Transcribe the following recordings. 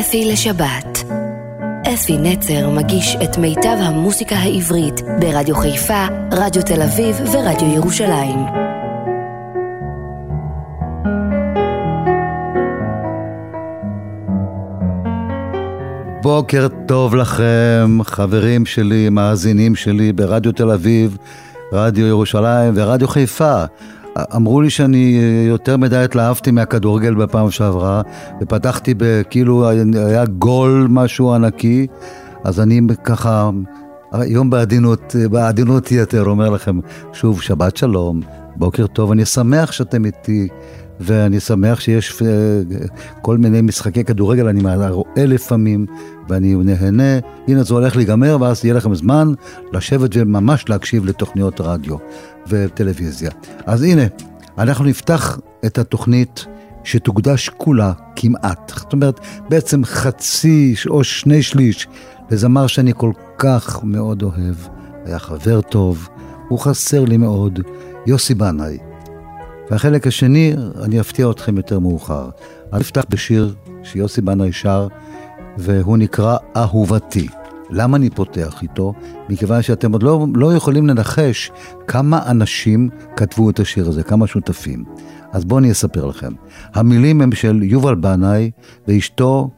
אפי לשבת. אפי נצר מגיש את מיטב המוסיקה העברית ברדיו חיפה, רדיו תל אביב ורדיו ירושלים. בוקר טוב לכם, חברים שלי, מאזינים שלי ברדיו תל אביב, רדיו ירושלים ורדיו חיפה. אמרו לי שאני יותר מדי התלהבתי מהכדורגל בפעם שעברה, ופתחתי בכאילו היה גול משהו ענקי, אז אני ככה, היום בעדינות, בעדינות יתר אומר לכם שוב שבת שלום, בוקר טוב, אני שמח שאתם איתי. ואני שמח שיש אה, כל מיני משחקי כדורגל, אני רואה לפעמים, ואני נהנה, הנה זה הולך להיגמר, ואז יהיה לכם זמן לשבת וממש להקשיב לתוכניות רדיו וטלוויזיה. אז הנה, אנחנו נפתח את התוכנית שתוקדש כולה כמעט, זאת אומרת, בעצם חצי או שני שליש לזמר שאני כל כך מאוד אוהב, היה חבר טוב, הוא חסר לי מאוד, יוסי בנאי. והחלק השני, אני אפתיע אתכם יותר מאוחר. אני אפתח בשיר שיוסי בנאי שר, והוא נקרא אהובתי. למה אני פותח איתו? מכיוון שאתם עוד לא, לא יכולים לנחש כמה אנשים כתבו את השיר הזה, כמה שותפים. אז בואו אני אספר לכם. המילים הם של יובל בנאי ואשתו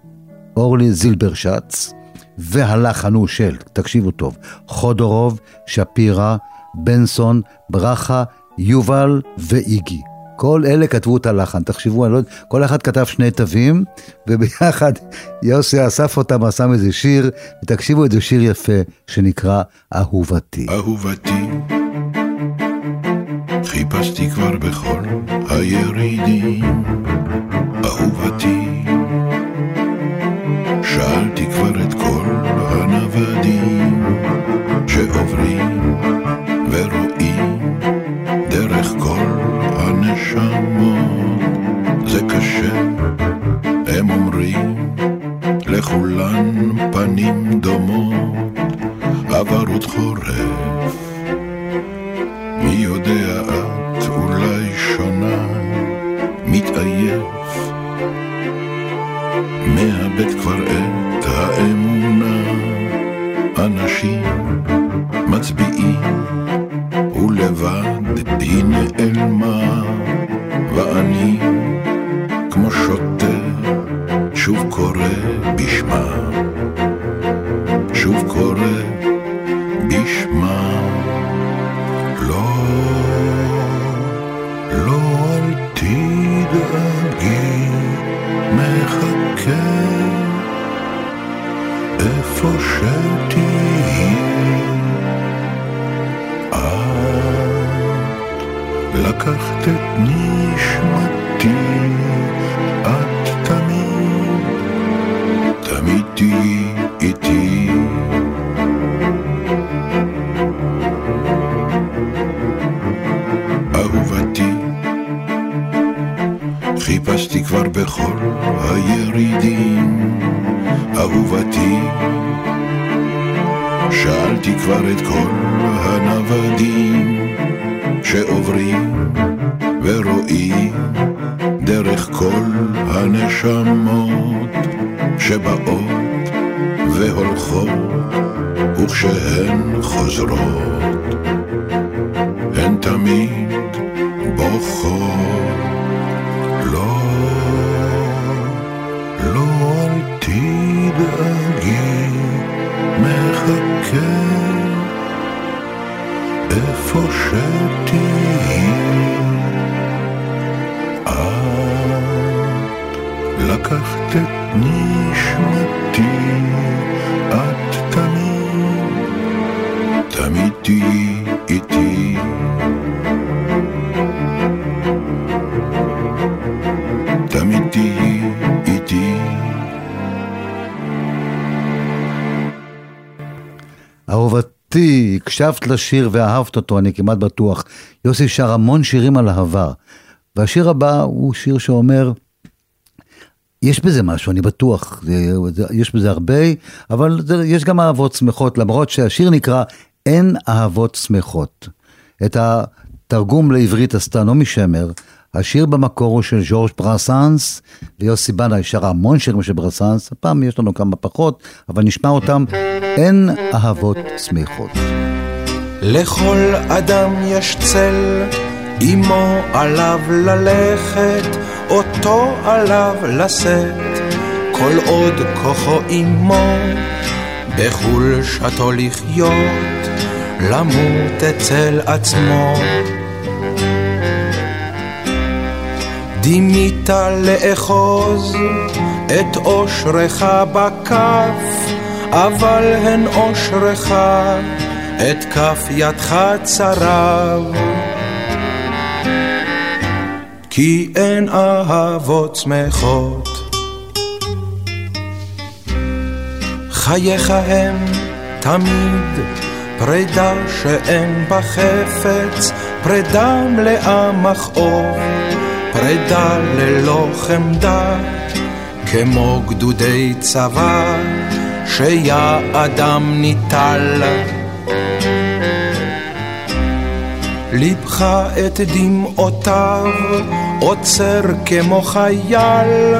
אורלי זילברשץ, והלחן הוא של, תקשיבו טוב, חודורוב, שפירא, בנסון, ברכה, יובל ואיגי. כל אלה כתבו את הלחן, תחשבו, לא, כל אחד כתב שני תווים, וביחד יוסי אסף אותם, עשה מזה שיר, ותקשיבו, איזה שיר יפה שנקרא אהובתי. אהובתי, חיפשתי כבר בכל הירידים, אהובתי, שאלתי כבר את כל הנוודים שעוברים לכולן פנים דומות, עברות חורף. מי יודע את אולי שונה, מתעייף, מאבד כבר את האמונה, אנשים מצביעים ולבד היא נעלמה, קורא בשמה, שוב קורא בשמה. לא, לא אל תדאגי, מחכה איפה שתהיי. לקחת את נשמתי, הקשבת לשיר ואהבת אותו, אני כמעט בטוח. יוסי שר המון שירים על אהבה. והשיר הבא הוא שיר שאומר, יש בזה משהו, אני בטוח, זה, זה, יש בזה הרבה, אבל זה, יש גם אהבות שמחות, למרות שהשיר נקרא אין אהבות שמחות. את התרגום לעברית עשתה נעמי שמר, השיר במקור הוא של ז'ורג' ברסנס, ויוסי בנאי שר המון שירים של ברסנס, הפעם יש לנו כמה פחות, אבל נשמע אותם, אין אהבות שמחות. לכל אדם יש צל, אמו עליו ללכת, אותו עליו לשאת, כל עוד כוחו עמו, בחולשתו לחיות, למות אצל עצמו. דימית לאחוז את אושרך בכף, אבל הן אושרך את כף ידך צרב. כי אין אהבות שמחות. חייך הם תמיד פרידה שאין בה חפץ, פרידה מלאה מכאוב. פרידה ללא חמדה, כמו גדודי צבא, שיעדם ניטל. ליבך את דמעותיו עוצר כמו חייל,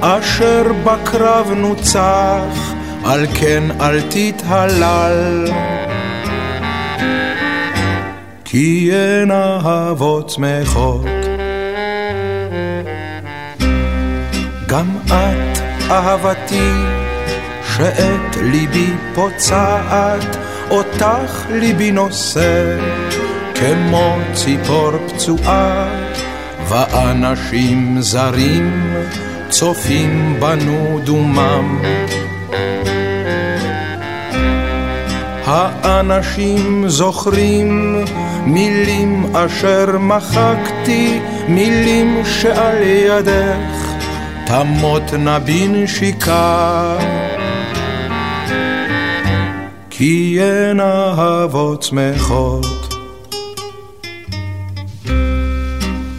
אשר בקרב נוצח, על כן אל תתהלל. כי אין אהבות שמחות גם את אהבתי, שאת ליבי פוצעת, אותך ליבי נושא, כמו ציפור פצועה, ואנשים זרים צופים בנו דומם. האנשים זוכרים מילים אשר מחקתי, מילים שעל ידך תמות נא בנשיקה כי אין אהבות שמחות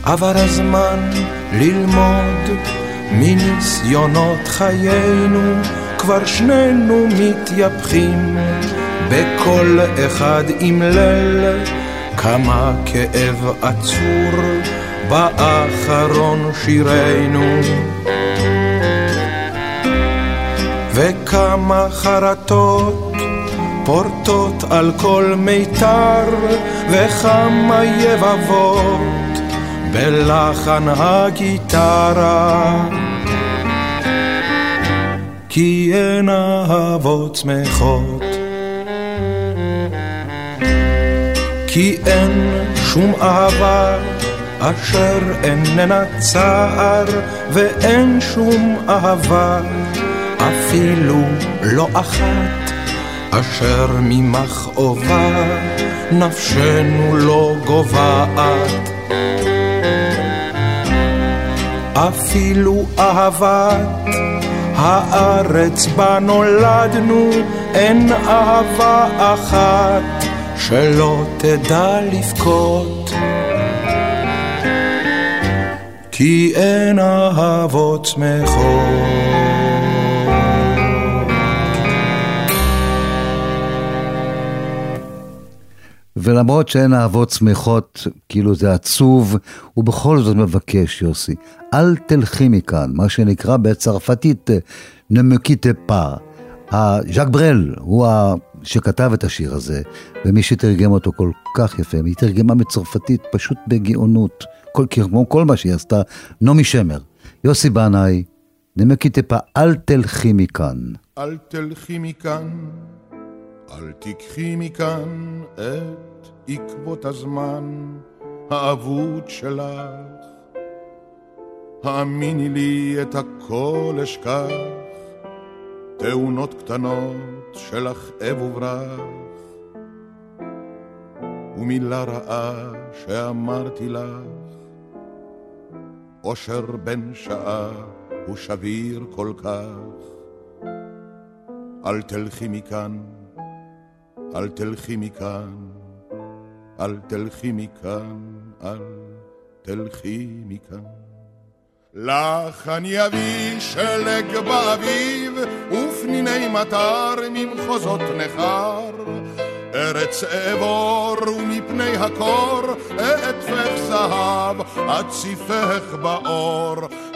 עבר הזמן ללמוד מניסיונות חיינו כבר שנינו מתייפחים בכל אחד עם ליל. כמה כאב עצור באחרון שירנו. וכמה חרטות פורטות על כל מיתר, וכמה יבבות בלחן הגיטרה. כי אין אהבות שמחות. כי אין שום אהבה אשר איננה צער, ואין שום אהבה אפילו לא אחת, אשר ממכאובה נפשנו לא גוועת. אפילו אהבת הארץ בה נולדנו, אין אהבה אחת שלא תדע לבכות. כי אין אהבות שמחות. ולמרות שאין אהבות שמחות, כאילו זה עצוב, הוא בכל זאת מבקש, יוסי, אל תלכי מכאן, מה שנקרא בצרפתית נמקיטה פא. ז'אק ברל הוא. שכתב את השיר הזה, ומי שתרגם אותו כל כך יפה, היא תרגמה מצרפתית פשוט בגאונות, כל, כמו כל מה שהיא עשתה, נעמי שמר. יוסי בנאי, נמקיטה פא, אל תלכי מכאן. אל תלכי מכאן, אל תיקחי מכאן את עקבות הזמן האבוד שלך. האמיני לי את הכל אשכח, תאונות קטנות של הכאב וברח, ומילה רעה שאמרתי לך, אושר בן שעה הוא שביר כל כך. אל תלכי מכאן, אל תלכי מכאן. אל תלכי מכאן, אל תלכי מכאן. לך אני אביא שלג באביב, ופניני מטר ממחוזות נכר. ארץ אעבור ומפני הקור אעטפך זהב, אציפך באור,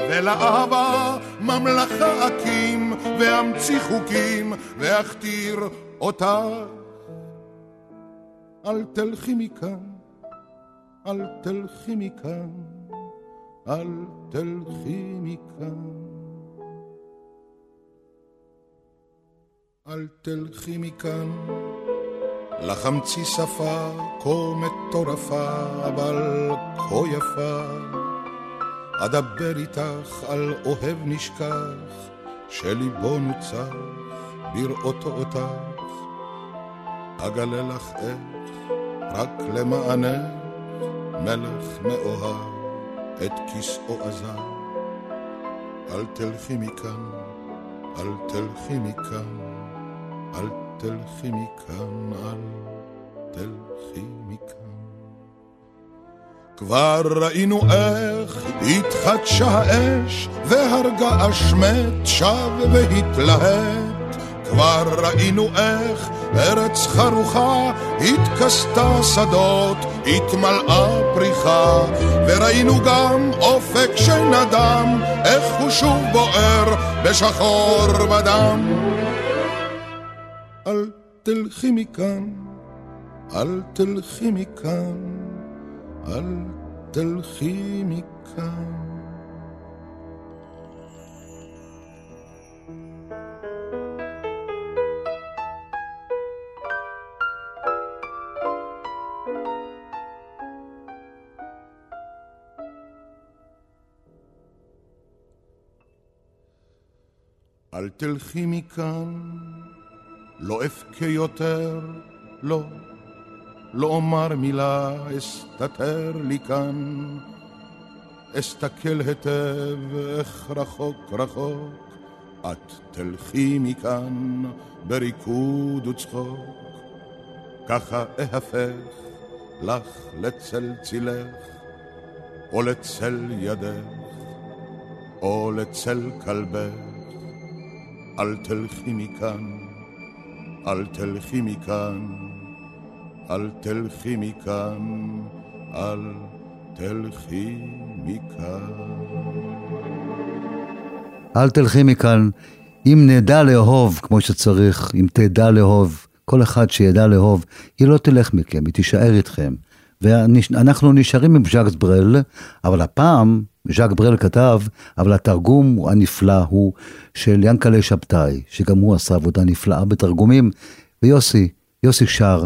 ולאהבה ממלכה אקים, ואמציא חוקים, ואכתיר אותך. אל תלכי מכאן, אל תלכי מכאן, אל תלכי מכאן. אל תלכי מכאן. לך אמציא שפה כה מטורפה, אבל כה יפה. אדבר איתך על אוהב נשכח, שליבו נוצח בראותו אותך. אגלה לך איך, רק למענך, מלך מאוהב, את כיסאו עזב. אל תלכי מכאן, אל תלכי מכאן, אל תלכי מכאן, אל תלכי מכאן. כבר ראינו איך התחדשה האש, והרגה אשמת שב והתלהט. כבר ראינו איך ארץ חרוכה התכסתה שדות, התמלאה פריחה, וראינו גם אופק שנדם, איך הוא שוב בוער בשחור בדם. אל תלכי מכאן, אל תלכי מכאן, אל תלכי מכאן. תלכי מכאן, לא אבכה יותר, לא, לא אומר מילה, אסתתר לי כאן. אסתכל היטב איך רחוק רחוק, את תלכי מכאן בריקוד וצחוק. ככה אהפך לך לצל צילך, או לצל ידך, או לצל כלבך. אל תלכי מכאן, אל תלכי מכאן, אל תלכי מכאן, אל תלכי מכאן. אל תלכי מכאן. אם נדע לאהוב כמו שצריך, אם תדע לאהוב, כל אחד שידע לאהוב, היא לא תלך מכם, היא תישאר איתכם. ואנחנו נשארים עם ז'אקס ברל, אבל הפעם ז'אק ברל כתב, אבל התרגום הנפלא הוא של ינקלה שבתאי, שגם הוא עשה עבודה נפלאה בתרגומים, ויוסי, יוסי שר,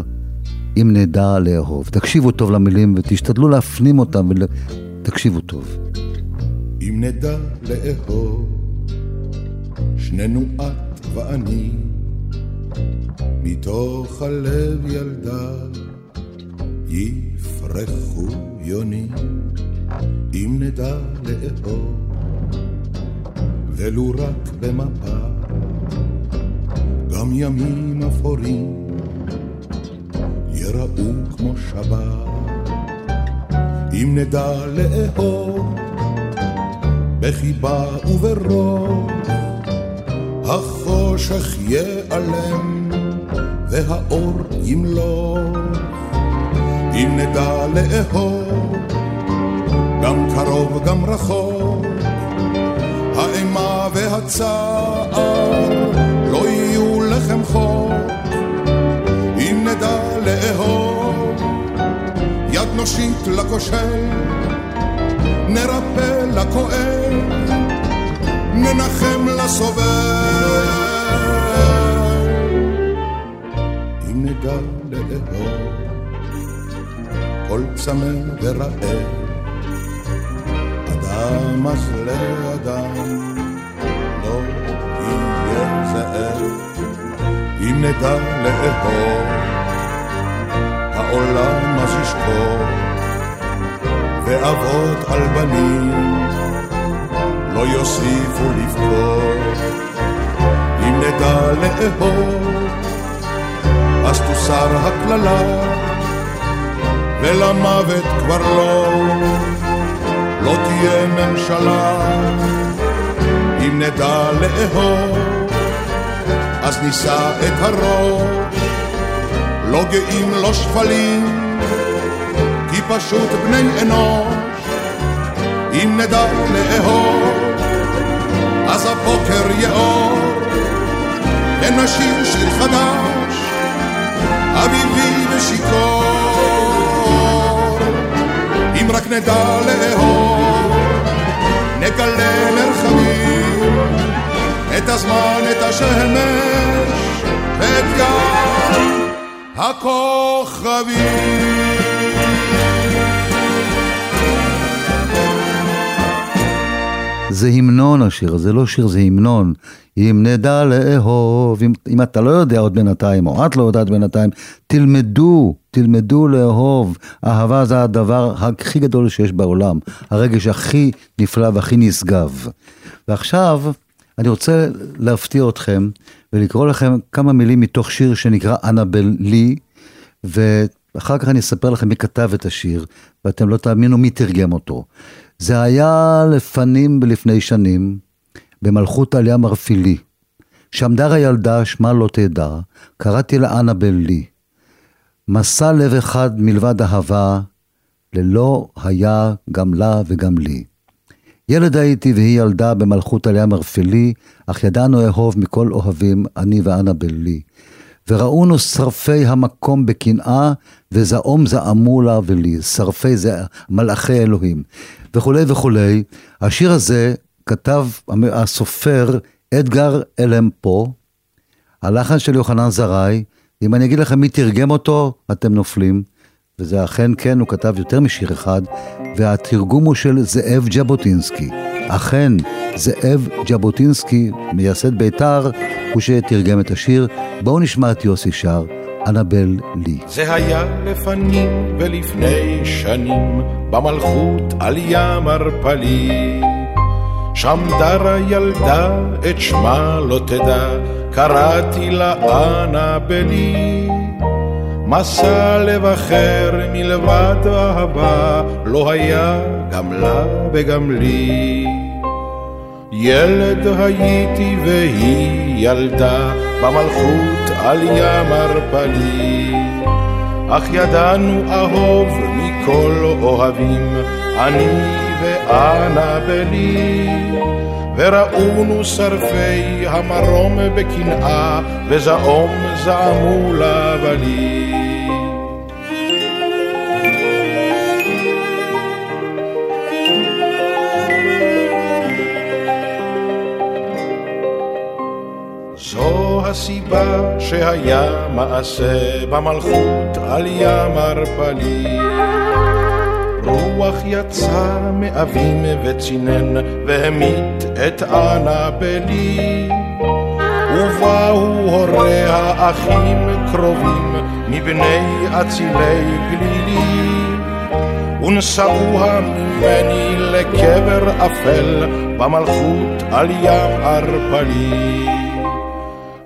אם נדע לאהוב. תקשיבו טוב למילים ותשתדלו להפנים אותם ותקשיבו טוב. אם נדע לאהוב, שנינו את ואני, מתוך הלב ילדה, יפרחו יונים. אם נדע לאהוב, ולו רק במפה, גם ימים אפורים יראו כמו שבת. אם נדע לאהוב, בחיבה וברוב, החושך ייעלם והאור ימלוך. אם נדע לאהוב, גם קרוב גם רחוק, האימה והצער לא יהיו לחם חוק, אם נדע לאהוב, יד נושיט לכושל, נרפא לכואב, ננחם לסובל. אם נדע לאהוב, כל צמא ורעב אז לאדם לא יהיה זאב אם נדע לאהוב העולם אז ישקור ואבות על בנים לא יוסיפו לבכור אם נדע לאהוב אז תוסר הקללה ולמוות כבר לא לא תהיה ממשלה. אם נדע לאהוב, אז נישא את הראש, לא גאים, לא שפלים, כי פשוט בני אנוש, אם נדע לאהוב, אז הבוקר יאור, ונשיר שיר חדש, אביבי ושיכור. רק נדע לאהוב, נגלה מרחבים, את הזמן, את השמש, ואת גן הכוכבים. זה המנון השיר, זה לא שיר, זה המנון. אם נדע לאהוב, אם, אם אתה לא יודע עוד בינתיים, או את לא יודעת בינתיים, תלמדו, תלמדו לאהוב. אהבה זה הדבר הכי גדול שיש בעולם, הרגש הכי נפלא והכי נשגב. ועכשיו, אני רוצה להפתיע אתכם ולקרוא לכם כמה מילים מתוך שיר שנקרא אנבל לי, ואחר כך אני אספר לכם מי כתב את השיר, ואתם לא תאמינו מי תרגם אותו. זה היה לפנים ולפני שנים, במלכות עלייה מרפילי. שעמדה הילדה, שמה לא תדע, קראתי לה אנבל לי. מסע לב אחד מלבד אהבה, ללא היה גם לה וגם לי. ילד הייתי והיא ילדה במלכות עליה מרפלי, אך ידענו אהוב מכל אוהבים, אני ואנבל לי. וראונו שרפי המקום בקנאה, וזעום זעמו לה ולי, שרפי זה מלאכי אלוהים. וכולי וכולי. השיר הזה כתב הסופר אדגר אלם פה, הלחן של יוחנן זרעי, אם אני אגיד לכם מי תרגם אותו, אתם נופלים. וזה אכן כן, הוא כתב יותר משיר אחד, והתרגום הוא של זאב ז'בוטינסקי. אכן, זאב ז'בוטינסקי, מייסד בית"ר, הוא שתרגם את השיר. בואו נשמע את יוסי שר, אנבל לי. זה היה לפנים ולפני שנים, במלכות על ים ערפלי. שם דרה ילדה, את שמה לא תדע, קראתי לה אנבלי. מסע לב אחר מלבד אהבה, לא היה גם לה וגם לי. ילד הייתי והיא ילדה, במלכות על ים ערפלי. אך ידענו אהוב מכל אוהבים, אני ואנה בלי. וראונו שרפי המרום בקנאה, וזעום זעמו לבלי. הסיבה שהיה מעשה במלכות על ים ערפלי. רוח יצא מאבים וצינן והמית את אנבלי. ובאו הוריה אחים קרובים מבני אצילי גלילי. ונשאוה ממני לקבר אפל במלכות על ים ערפלי.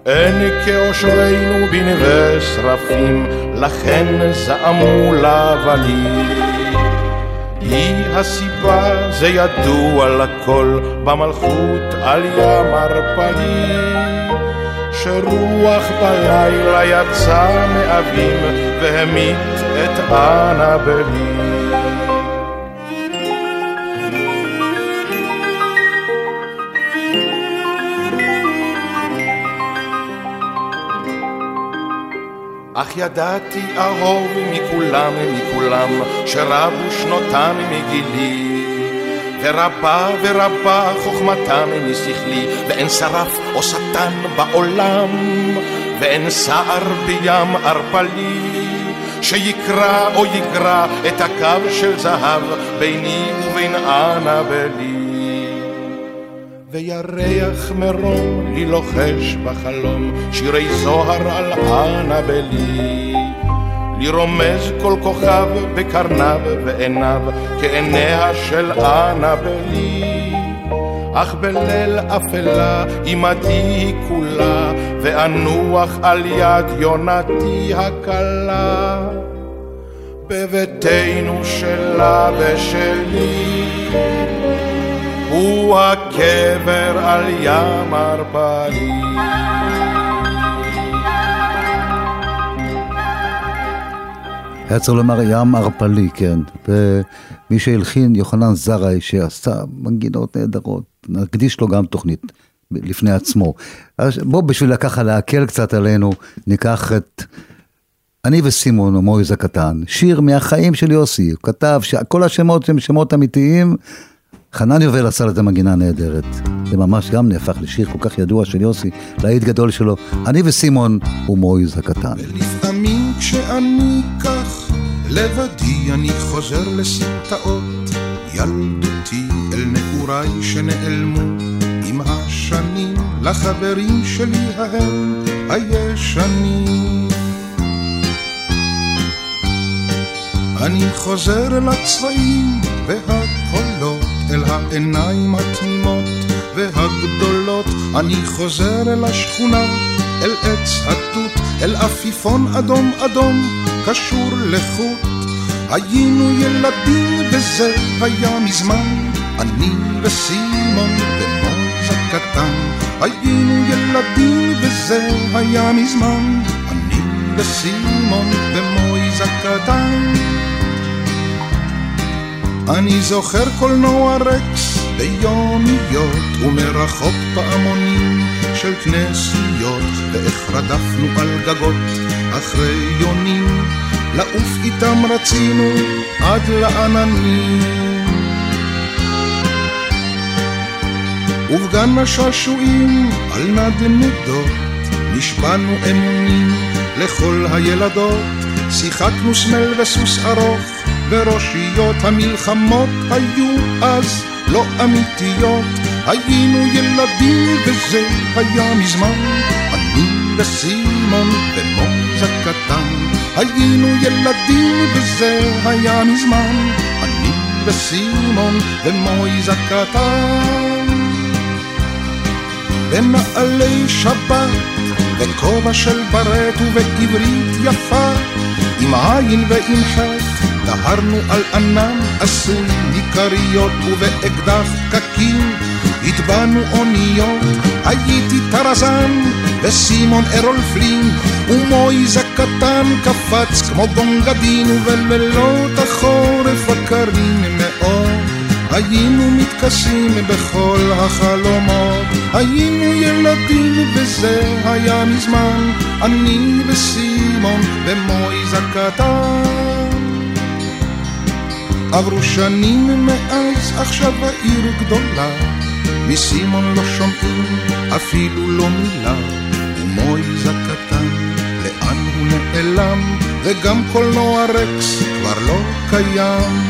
אין כאושרנו בנווה שרפים, לכן זעמו לבלים. היא הסיבה, זה ידוע לכל, במלכות על ים ערפלי. שרוח בלילה יצא מאבים, והמית את אנבלי. אך ידעתי אהוב מכולם מכולם, שרבו שנותם מגילי. ורבה ורבה חוכמתם משכלי, ואין שרף או שטן בעולם, ואין סער בים ערפלי, שיקרא או יגרע את הקו של זהב ביני ובין אנבלי. וירח מרום לי לוחש בחלום שירי זוהר על אנבלי. לי רומז כל כוכב בקרניו ועיניו כעיניה של אנבלי. אך בליל אפלה עמדי כולה ואנוח על יד יונתי הקלה. בביתנו שלה ושלי הוא הקבר על ים ערפלי. היה צריך לומר ים ערפלי, כן. ומי שהלחין, יוחנן זרעי, שעשה מנגינות נהדרות, נקדיש לו גם תוכנית לפני עצמו. בוא, בשביל ככה להקל קצת עלינו, ניקח את אני וסימון, המויז הקטן, שיר מהחיים של יוסי, הוא כתב שכל השמות הם שמות אמיתיים, חנן יובל עשה לזה מגינה נהדרת. זה ממש גם נהפך לשיר כל כך ידוע של יוסי, להיט גדול שלו. אני וסימון ומויז הקטן. ולפעמים כשאני כך לבדי אני חוזר לסמטאות ילדותי אל נעוריי שנעלמו עם השנים לחברים שלי ההם הישנים. אני חוזר אל הצבעים והקולות, אל העיניים התמימות והגדולות. אני חוזר אל השכונה, אל עץ התות, אל עפיפון אדום אדום, קשור לחוט. היינו ילדים וזה היה מזמן, אני וסימון ומוז הקטן. היינו ילדים וזה היה מזמן, אני וסימון ומויז הקטן. אני זוכר קולנוע רקס ביומיות ומרחוק פעמונים של כנסיות ואיך רדפנו על גגות אחרי יונים. לעוף איתם רצינו עד לעננים. ובגן השעשועים על נדנדות נשבענו אמונים לכל הילדות. שיחקנו סמל וסוס ארוך וראשיות המלחמות היו אז לא אמיתיות. היינו ילדים וזה היה מזמן. אני וסימון ומוז הקטן היינו ילדים וזה היה מזמן. אני וסימון ומויז הקטן במעלי שבת בכובע של ברט ובעברית יפה עם עין ועם חטא דהרנו על ענן עשוי מכריות ובאקדח קקים הטבענו אוניות, הייתי טרזן וסימון ארול פלין ומויז הקטן קפץ כמו גונגדין ובלילות החורף הקרים מאוד. היינו מתכסים בכל החלומות. היינו ילדים וזה היה מזמן. אני וסימון ומויז הקטן עברו שנים מאז, עכשיו העיר גדולה. מסימון לא שומעים אפילו לא מילה, ומויז הקטן, לאן הוא נעלם, וגם קולנוע רקס כבר לא קיים.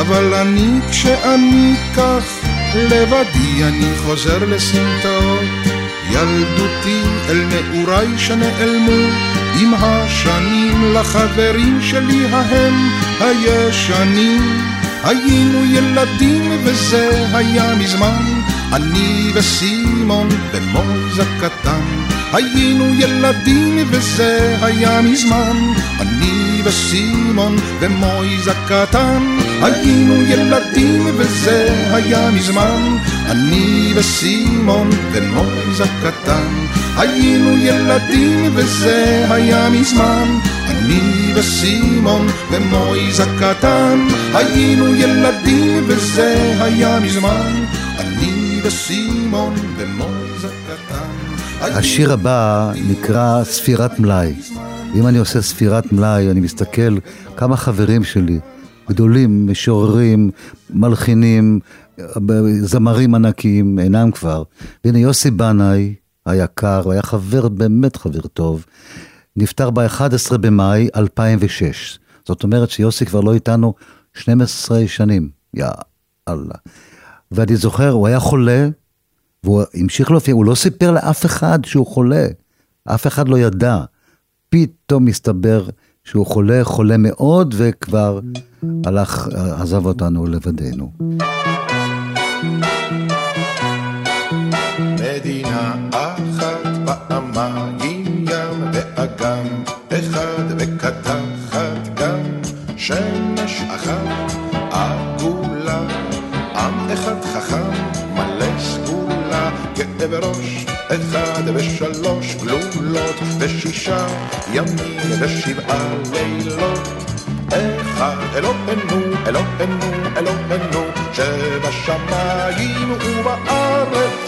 אבל אני, כשאני כך לבדי, אני חוזר לסמטאות ילדותי אל נעוריי שנעלמו עם השנים לחברים שלי ההם הישנים. היינו ילדים וזה היה מזמן אני וסימון ומוז הקטן היינו ילדים וזה היה מזמן אני וסימון ומויז הקטן היינו ילדים וזה היה מזמן אני וסימון ומויז הקטן היינו ילדים וזה היה מזמן אני וסימון ומויז הקטן היינו ילדים וזה היה מזמן אני וסימון ומויז הקטן השיר הבא נקרא ספירת מלאי. אם אני עושה ספירת מלאי, אני מסתכל כמה חברים שלי, גדולים, משוררים, מלחינים, זמרים ענקיים, אינם כבר. והנה יוסי בנאי היקר, הוא היה חבר, באמת חבר טוב, נפטר ב-11 במאי 2006. זאת אומרת שיוסי כבר לא איתנו 12 שנים, יא אללה. ואני זוכר, הוא היה חולה, והוא המשיך להופיע, הוא לא סיפר לאף אחד שהוא חולה. אף אחד לא ידע. פתאום מסתבר שהוא חולה, חולה מאוד, וכבר הלך, עזב אותנו לבדנו. מדינה פעמיים ים ואגם אחד וקטחת גם שמש אחת עגולה עם אחד חכם מלא סגולה גאה בראש אחד ושלוש גלולות ושישה שישה ימים ושבעה לילות. אחד אלוהינו, אלוהינו, אלוהינו, שבשמיים ובארץ.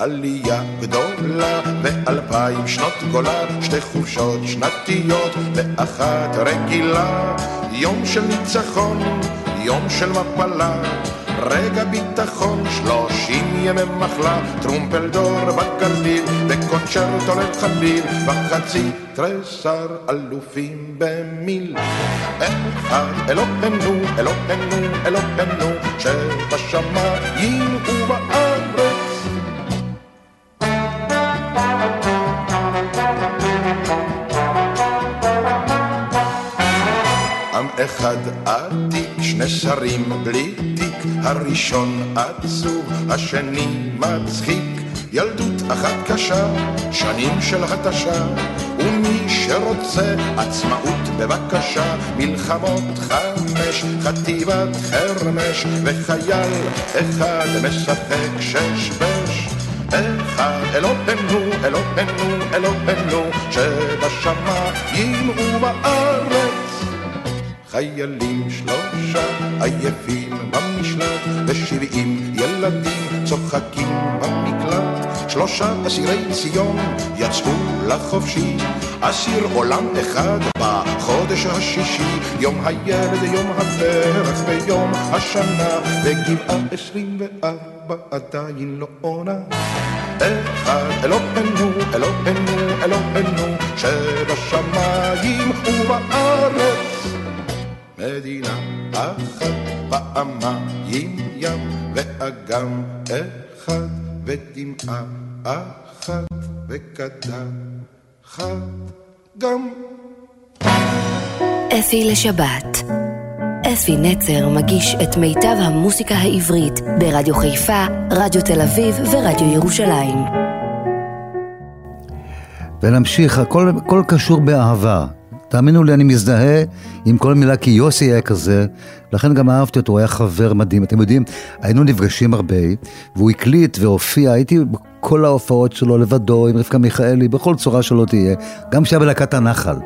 עלייה גדולה ואלפיים שנות גולה, שתי חופשות שנתיות ואחת רגילה, יום של ניצחון, יום של מפלה. רגע ביטחון, שלושים ימי מחלה, טרומפלדור בגליל, וקונצ'רטו לחליל, בחצי תריסר אלופים במיל. אחד אלוהינו, אלוהינו, אלוהינו, שבשמיים ובארץ. אחד עתיק, שני שרים בלי תיק, הראשון עצוב, השני מצחיק. ילדות אחת קשה, שנים של התשה, ומי שרוצה עצמאות בבקשה, מלחמות חמש, חטיבת חרמש, וחייל אחד משחק שש בש. אחד אלוהינו, אלוהינו, אלוהינו, שבשמיים ובארץ. חיילים שלושה עייפים במשלט, ושבעים ילדים צוחקים במקלט. שלושה אסירי ציון יצאו לחופשי, אסיר עולם אחד בחודש השישי, יום הילד, יום הפרח ויום השנה, וגבעה עשרים וארבע עדיין לא עונה. אחד אלוהינו, אלוהינו, אלוהינו, שבשמיים ובארץ. מדינה אחת, פעמיים ים ואגם אחד, ודמעה אחת, וקדחת גם. אפי לשבת. אפי נצר מגיש את מיטב המוסיקה העברית ברדיו חיפה, רדיו תל אביב ורדיו ירושלים. ונמשיך, הכל, הכל קשור באהבה. תאמינו לי, אני מזדהה עם כל מילה, כי יוסי היה כזה, לכן גם אהבתי אותו, הוא היה חבר מדהים. אתם יודעים, היינו נפגשים הרבה, והוא הקליט והופיע, הייתי בכל ההופעות שלו לבדו, עם רבקה מיכאלי, בכל צורה שלא תהיה, גם כשהיה בלהקת הנחל.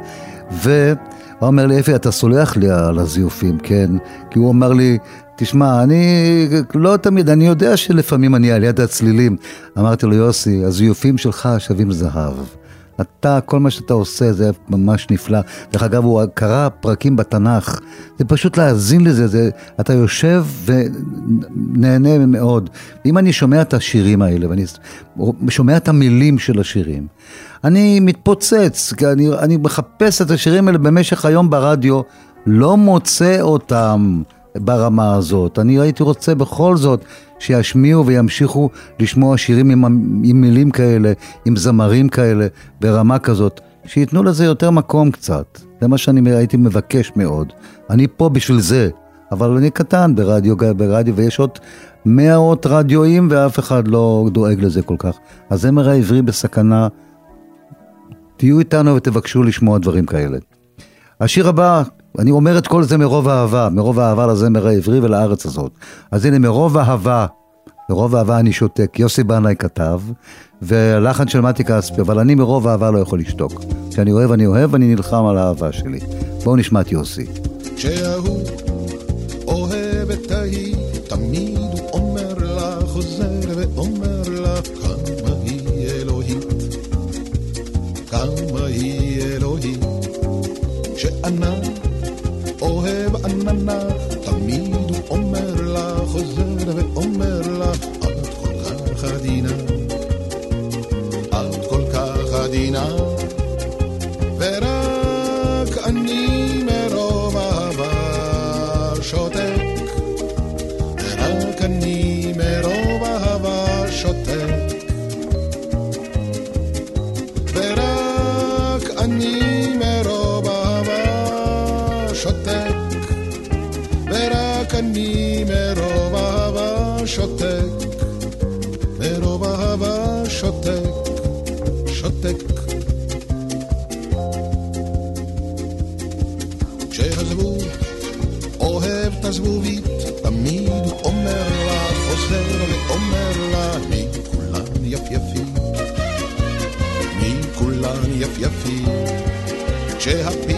והוא אומר לי, אפי, אתה סולח לי על הזיופים, כן? כי הוא אמר לי, תשמע, אני לא תמיד, אני יודע שלפעמים אני על יד הצלילים. אמרתי לו, יוסי, הזיופים שלך שווים זהב. אתה, כל מה שאתה עושה זה ממש נפלא. דרך אגב, הוא קרא פרקים בתנ"ך, זה פשוט להאזין לזה, זה, אתה יושב ונהנה מאוד. אם אני שומע את השירים האלה, ואני שומע את המילים של השירים, אני מתפוצץ, אני, אני מחפש את השירים האלה במשך היום ברדיו, לא מוצא אותם. ברמה הזאת. אני הייתי רוצה בכל זאת שישמיעו וימשיכו לשמוע שירים עם, עם מילים כאלה, עם זמרים כאלה, ברמה כזאת, שייתנו לזה יותר מקום קצת. זה מה שאני הייתי מבקש מאוד. אני פה בשביל זה, אבל אני קטן ברדיו, ברדיו ויש עוד מאות רדיואים ואף אחד לא דואג לזה כל כך. הזמר העברי בסכנה, תהיו איתנו ותבקשו לשמוע דברים כאלה. השיר הבא אני אומר את כל זה מרוב אהבה, מרוב אהבה לזמר העברי ולארץ הזאת. אז הנה, מרוב אהבה, מרוב אהבה אני שותק. יוסי בנאי כתב, והלחן של מתי כספי, אבל אני מרוב אהבה לא יכול לשתוק. כשאני אוהב, אני אוהב, ואני נלחם על האהבה שלי. בואו נשמע את יוסי. כשההוא אוהב תמיד לה, חוזר לה, כמה היא כמה היא אוהב עננה, תמיד הוא אומר לה, חוזר ואומר לה, את כל כך עדינה, את כל כך עדינה, ורק אני מרוב אהבה שותק, חוזר ואומר לה, מי כולן יפייפים, מי כולן יפייפים. כשהפיל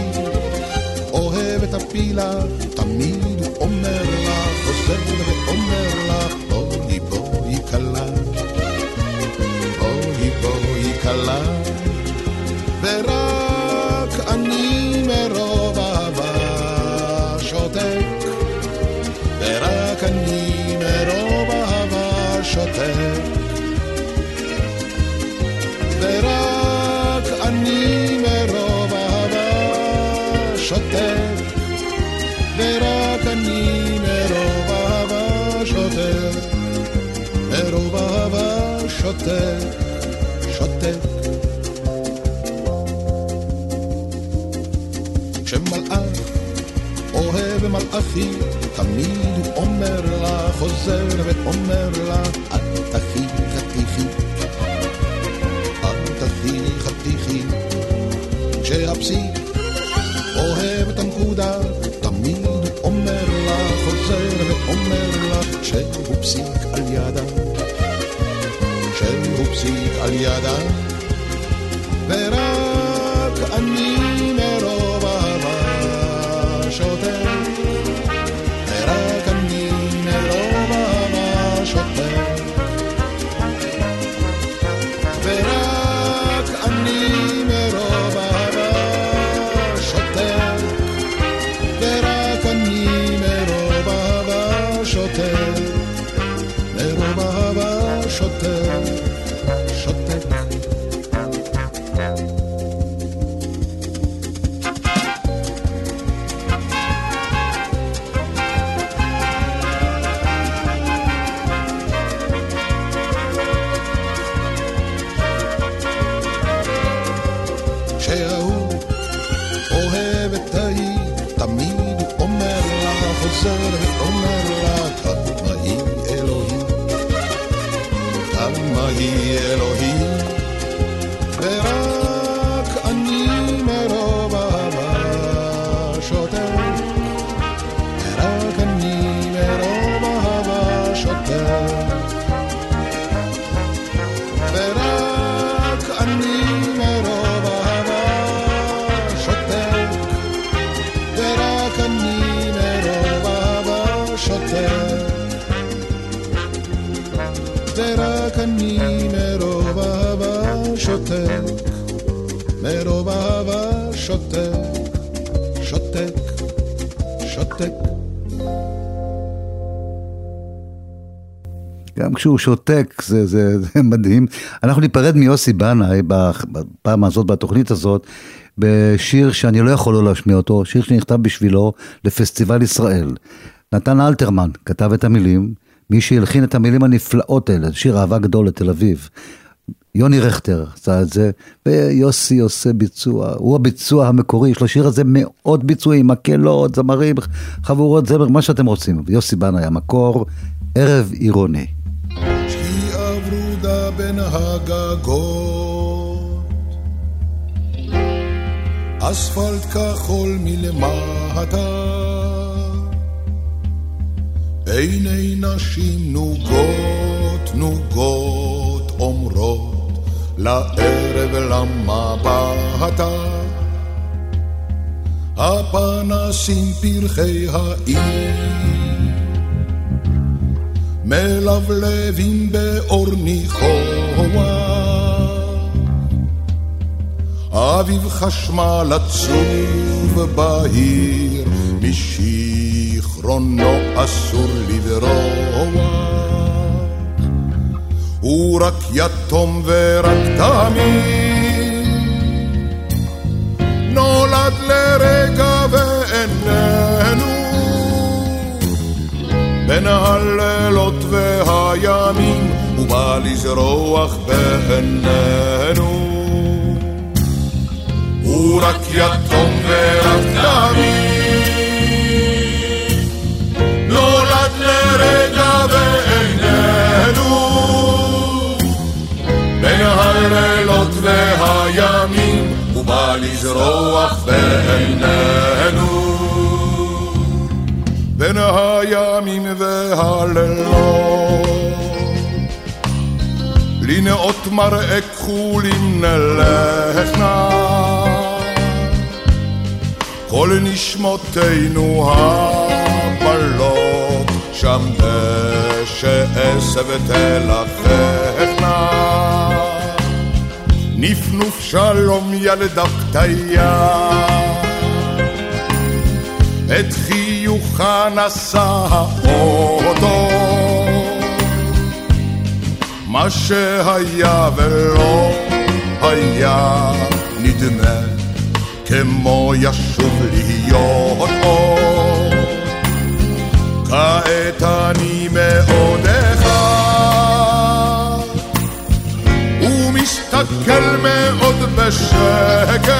אוהב את הפילה, תמיד הוא אומר לה, חוזר ואומר שותק. ורק אני מרוב אהבה שותק, ורק אני מרוב אהבה שותק, מרוב אהבה שותק, שותק. כשמלאך אוהב מלאכי, תמיד הוא אומר לה, חוזר ואומר לה, אל תחי חתיכי. חתיכי, כשהפסיק אוהב את הנקודה, תמיד אומר לה, חוזר ואומר לה, שהוא פסיק על ידה, שהוא פסיק על ידה, ורק אני שותק, מרוב אהבה שותק, שותק, שותק. גם כשהוא שותק, זה, זה, זה מדהים. אנחנו ניפרד מיוסי בנאי בפעם הזאת, בתוכנית הזאת, בשיר שאני לא יכול לא להשמיע אותו, שיר שנכתב בשבילו לפסטיבל ישראל. נתן אלתרמן כתב את המילים, מי שהלחין את המילים הנפלאות האלה, שיר אהבה גדול לתל אביב. יוני רכטר עשה את זה, ויוסי עושה ביצוע, הוא הביצוע המקורי, יש לשיר הזה מאות ביצועים, מקהלות, זמרים, חבורות זמר, מה שאתם רוצים. יוסי בנאי המקור, ערב עירוני. אספלט כחול מלמטה, עיני נשים נוגות נוגות אומרות לערב למבטה. הפנסים פרחי העיר מלבלבים באור ניחוח. אביב חשמל עצוב בהיר, משיכרונו אסור לברוח. הוא רק יתום ורק תמיד, נולד לרגע ואיננו. בין הלילות והימים, הוא בא לזרוח בעינינו. הוא רק יתום ורק תמיד, לזרוח בעינינו. בין הימים והלילות. לנאום לראות מראה כחולים נלך נא. כל נשמותינו הבלות שם דשא עשב ותלככנה. נפנוף שלום ילדה פתיה את חיוכה נשא האוטו. מה שהיה ולא היה נדמה כמו ישוב להיות אור כעת אני מאוד ומסתכל מאוד בשקט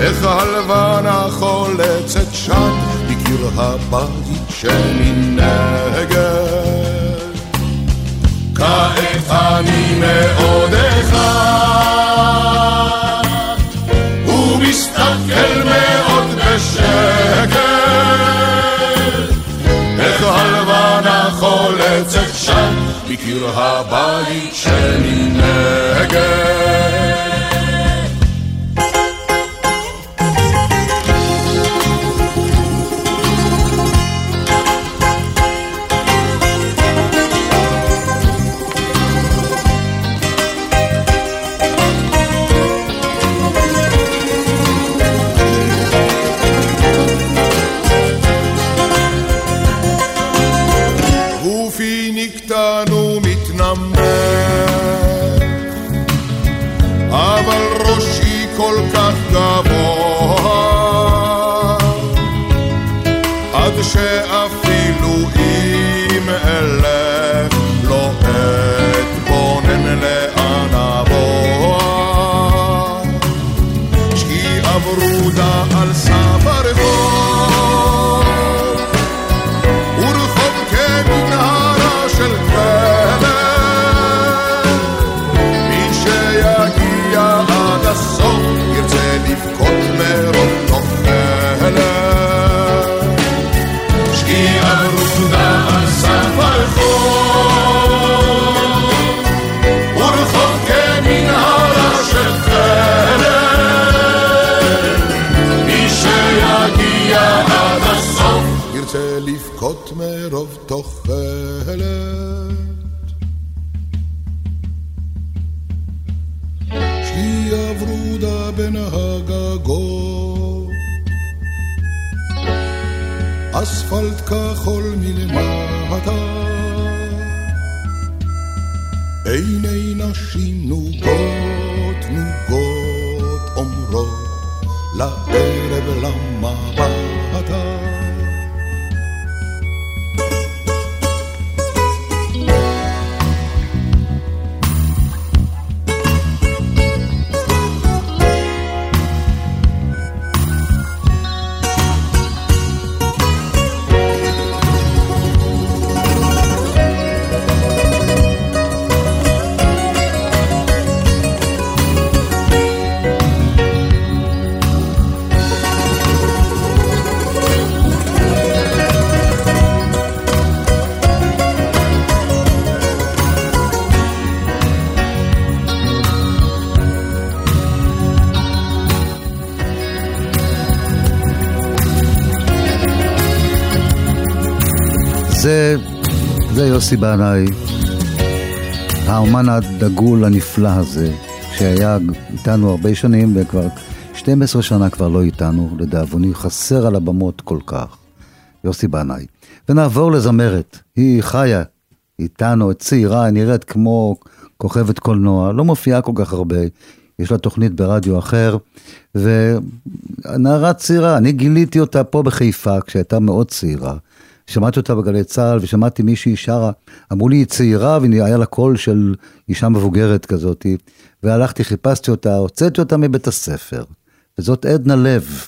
איך הלבנה חולצת שם בקיר הבית שמנגד כעת אני מאוד שם בקיר הבית יוסי בנאי, האומן הדגול הנפלא הזה, שהיה איתנו הרבה שנים וכבר 12 שנה כבר לא איתנו, לדאבוני, חסר על הבמות כל כך. יוסי בנאי. ונעבור לזמרת, היא חיה איתנו, צעירה, נראית כמו כוכבת קולנוע, לא מופיעה כל כך הרבה, יש לה תוכנית ברדיו אחר, ונערה צעירה, אני גיליתי אותה פה בחיפה כשהייתה מאוד צעירה. שמעתי אותה בגלי צה"ל ושמעתי מישהי שרה, אמרו לי היא צעירה והיה לה קול של אישה מבוגרת כזאת, והלכתי, חיפשתי אותה, הוצאתי אותה מבית הספר, וזאת עדנה לב.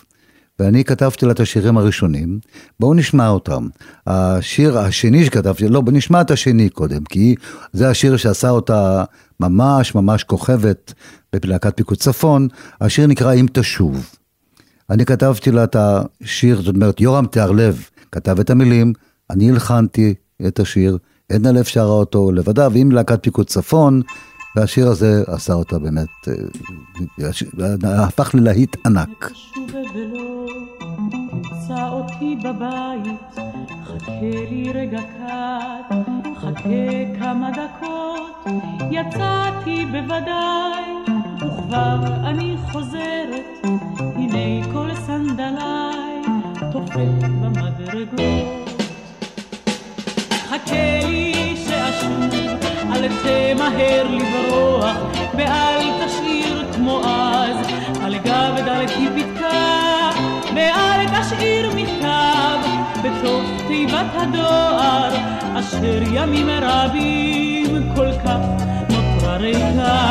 ואני כתבתי לה את השירים הראשונים, בואו נשמע אותם. השיר השני שכתבתי, לא, בואו נשמע את השני קודם, כי זה השיר שעשה אותה ממש ממש כוכבת בלהקת פיקוד צפון, השיר נקרא אם תשוב. אני כתבתי לה את השיר, זאת אומרת, יורם תיארלב כתב את המילים, אני הלחנתי את השיר, עדנה לב שרה אותו לבדה, ועם להקת פיקוד צפון, והשיר הזה עשה אותה באמת, הפך ללהיט ענק. אותי בבית, חכה לי רגע קט, חכה כמה דקות, יצאתי בוודאי, וכבר אני חוזרת, הנה כל סנדליי, במדרגות. חכה לי שאשוב, אל תמהר לברוח, ואל תשאיר כמו אז, על גב דלתי פתקה, ואל תשאיר מכתב, בתוך תיבת הדואר, אשר ימים רבים כל כך נותרה ריקה.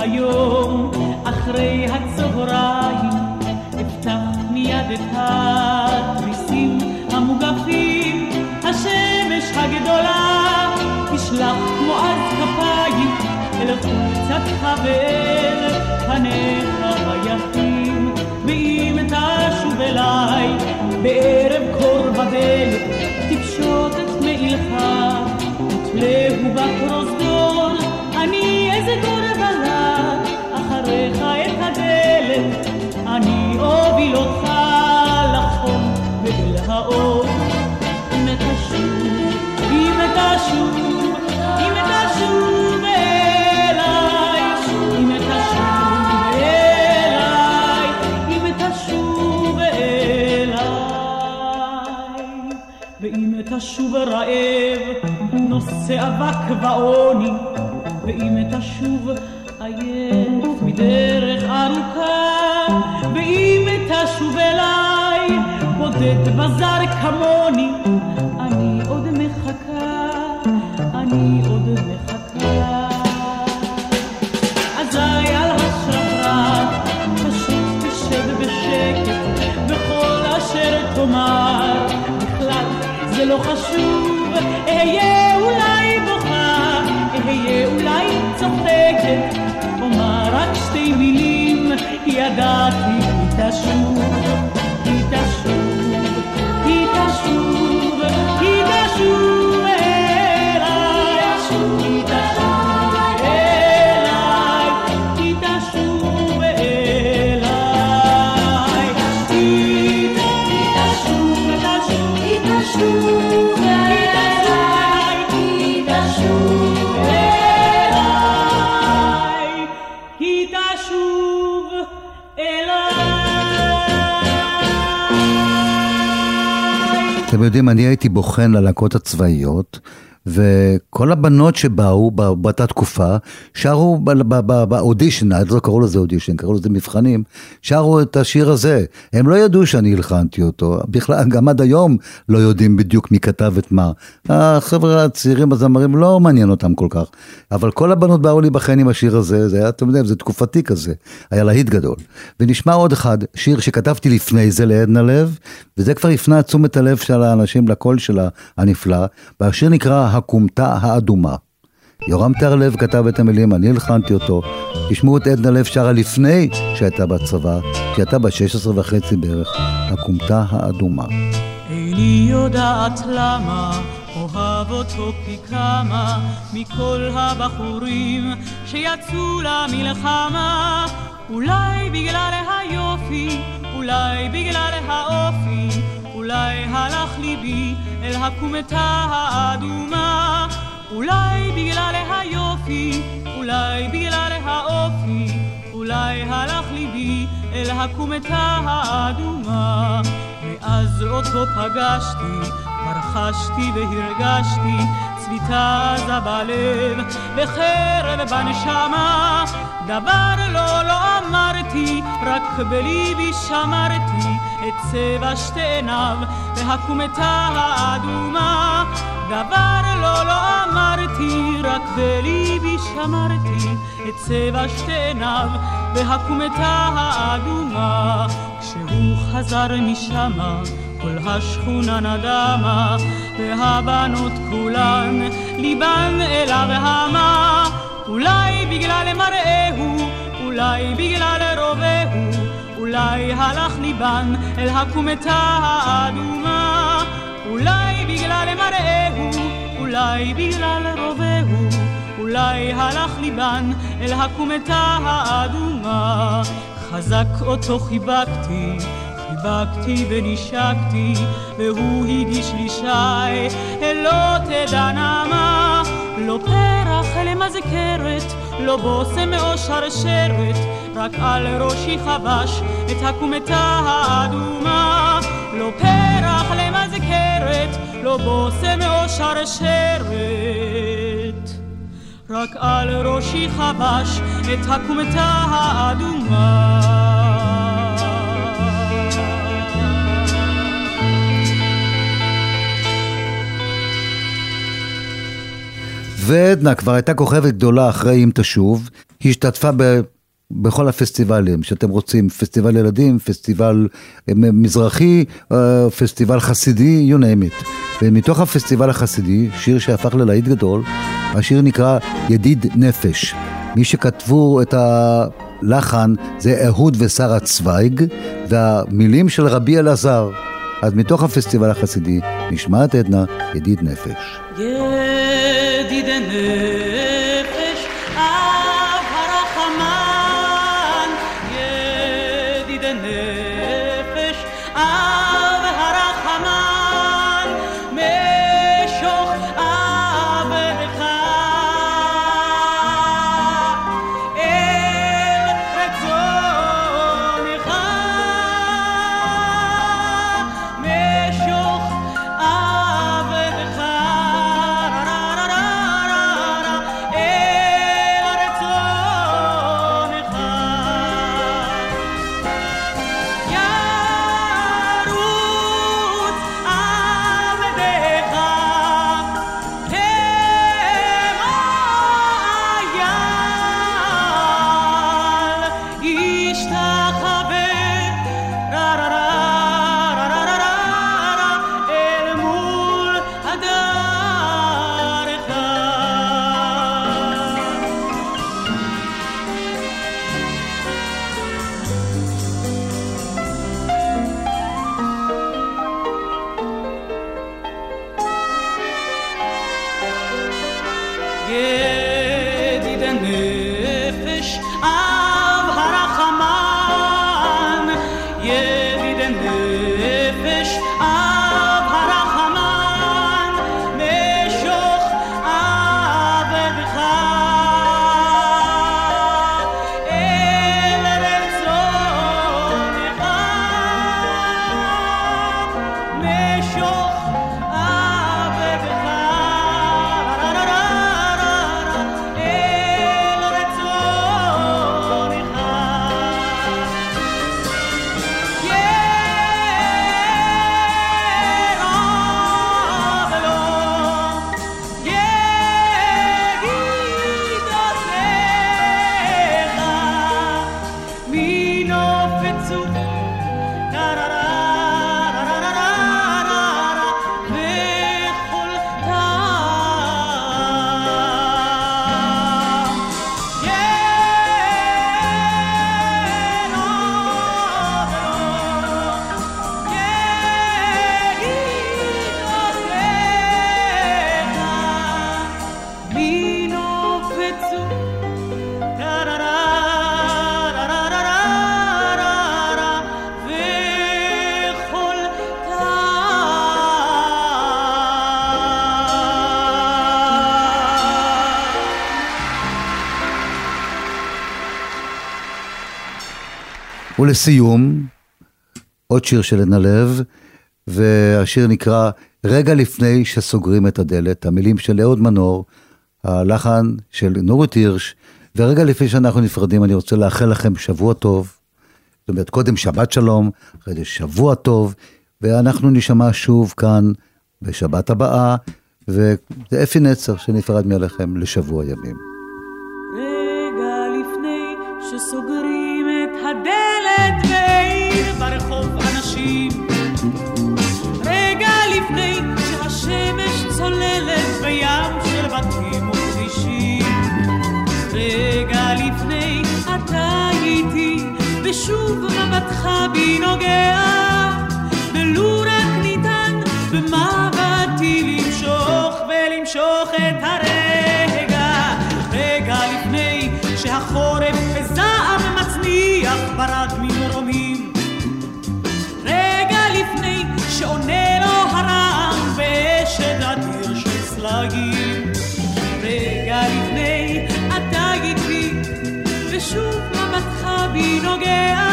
היום, אחרי הצהריים, אפתח מיד את התריסים המוגפים, השמש הגדולה תשלח כמו אז כפיים אל חוצתך ואל פניך היפים, ואם תשוב אליי בערב קור בדלת, תפשוט את מעילך, ותלהו בפרוזדור, אני אוביל אותך לחום ואל האור. אם תשוב, אם אם תשוב אליי, תשוב רעב, נושא אבק ועוני, ואם תשוב עייף מדרך ארוכה, תשוב אליי, בודד וזר כמוני, אני עוד מחכה, אני עוד מחכה. אזי על השררה, פשוט תשב בשקט, וכל אשר תאמר, בכלל זה לא חשוב, אהיה אולי בוכה, אהיה אולי צוחקת, אומר רק שתי מילים, ידעתי, היא אתם יודעים, אני הייתי בוחן ללהקות הצבאיות, וכל הבנות שבאו באותה תקופה, שרו באודישן, אז לא קראו לזה אודישן, קראו לזה מבחנים, שרו את השיר הזה. הם לא ידעו שאני הלחנתי אותו, בכלל, גם עד היום לא יודעים בדיוק מי כתב את מה. החבר'ה הצעירים הזמרים לא מעניין אותם כל כך, אבל כל הבנות באו להיבחן עם השיר הזה, זה היה, אתם יודעים, זה תקופתי כזה, היה להיט גדול. ונשמע עוד אחד, שיר שכתבתי לפני זה לעדנה לב, וזה כבר הפנה תשומת הלב של האנשים לקול שלה הנפלא, והשיר נקרא הכומתה האדומה. יורם טרלב כתב את המילים, אני הלחנתי אותו. תשמעו את עדנה לב שרה לפני שהייתה בצבא, כשהייתה בת 16 וחצי בערך, הכומתה האדומה. איני יודעת למה אוהב אותו פי כמה מכל הבחורים שיצאו למלחמה אולי בגלל היופי, אולי בגלל האופי אולי הלך ליבי אל הכומתה האדומה. אולי בגלל היופי, אולי בגלל האופי אולי הלך ליבי אל הכומתה האדומה. מאז אותו פגשתי, כבר חשתי והרגשתי צביטה עזה בלב וחרב בנשמה. דבר לא לא אמרתי, רק בליבי שמרתי את צבע שתי עיניו והכומתה האדומה דבר לא לא אמרתי, רק בליבי שמרתי את צבע שתי עיניו והכומתה האדומה כשהוא חזר משמה כל השכונה נדמה, והבנות כולן ליבן אל הרהמה. אולי בגלל מראהו, אולי בגלל רובהו, אולי הלך ליבן אל הקומתה האדומה. אולי בגלל מראהו, אולי בגלל רובהו, אולי הלך ליבן אל הקומתה האדומה. חזק אותו חיבקתי, חיבקתי ונשקתי, והוא הגיש לי שי, לא תדע נעמה, לא פרח אלה מזכרת, לא בושם או שרשרת, רק על ראשי חבש את הקומתה האדומה. לא פרח למזכרת, לא בושם או שרשרת. רק על ראשי חבש את הקומתה האדומה. ועדנה כבר הייתה כוכבת גדולה אחרי אם תשוב, היא השתתפה ב... בכל הפסטיבלים שאתם רוצים, פסטיבל ילדים, פסטיבל אה, מזרחי, אה, פסטיבל חסידי, you name it. ומתוך הפסטיבל החסידי, שיר שהפך ללהיט גדול, השיר נקרא ידיד נפש. מי שכתבו את הלחן זה אהוד ושרה צוויג, והמילים של רבי אלעזר. אז מתוך הפסטיבל החסידי נשמע את עדנה, ידיד נפש. ידיד נפש ולסיום, עוד שיר של עדנה לב, והשיר נקרא רגע לפני שסוגרים את הדלת, המילים של אהוד מנור, הלחן של נורית הירש, ורגע לפני שאנחנו נפרדים אני רוצה לאחל לכם שבוע טוב. זאת אומרת, קודם שבת שלום, אחרי זה שבוע טוב, ואנחנו נשמע שוב כאן בשבת הבאה, וזה אפי נצר שנפרד מעליכם לשבוע ימים. להשאיר ברחוב אנשים. רגע לפני שהשמש צוללת בים של בתים וכבישים. רגע לפני אתה איתי, ושוב מבטך בי נוגע. רגע לפני אתה איתי ושוב מבטך בי נוגע,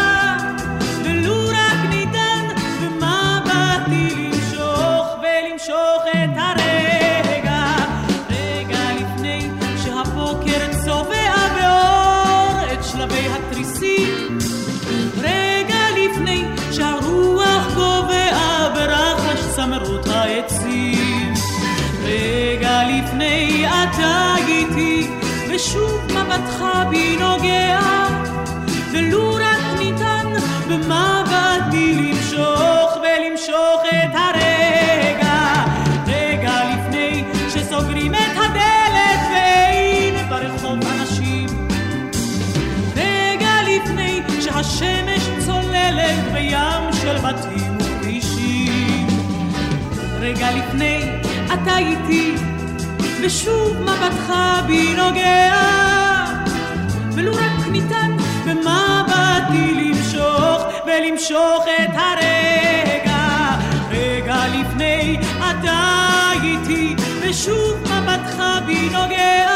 ולו רק ניתן במבטי למשוך ולמשוך את הרגע, רגע לפני שסוגרים את הדלת ואין ברחוב אנשים, רגע לפני שהשמש צוללת בים של בתים וכבישים, רגע לפני אתה איתי ושוב מבטך בי נוגע, ולו רק ניתן ולמשוך את הרגע, רגע לפני אתה איתי, ושוב מבטך בי נוגע.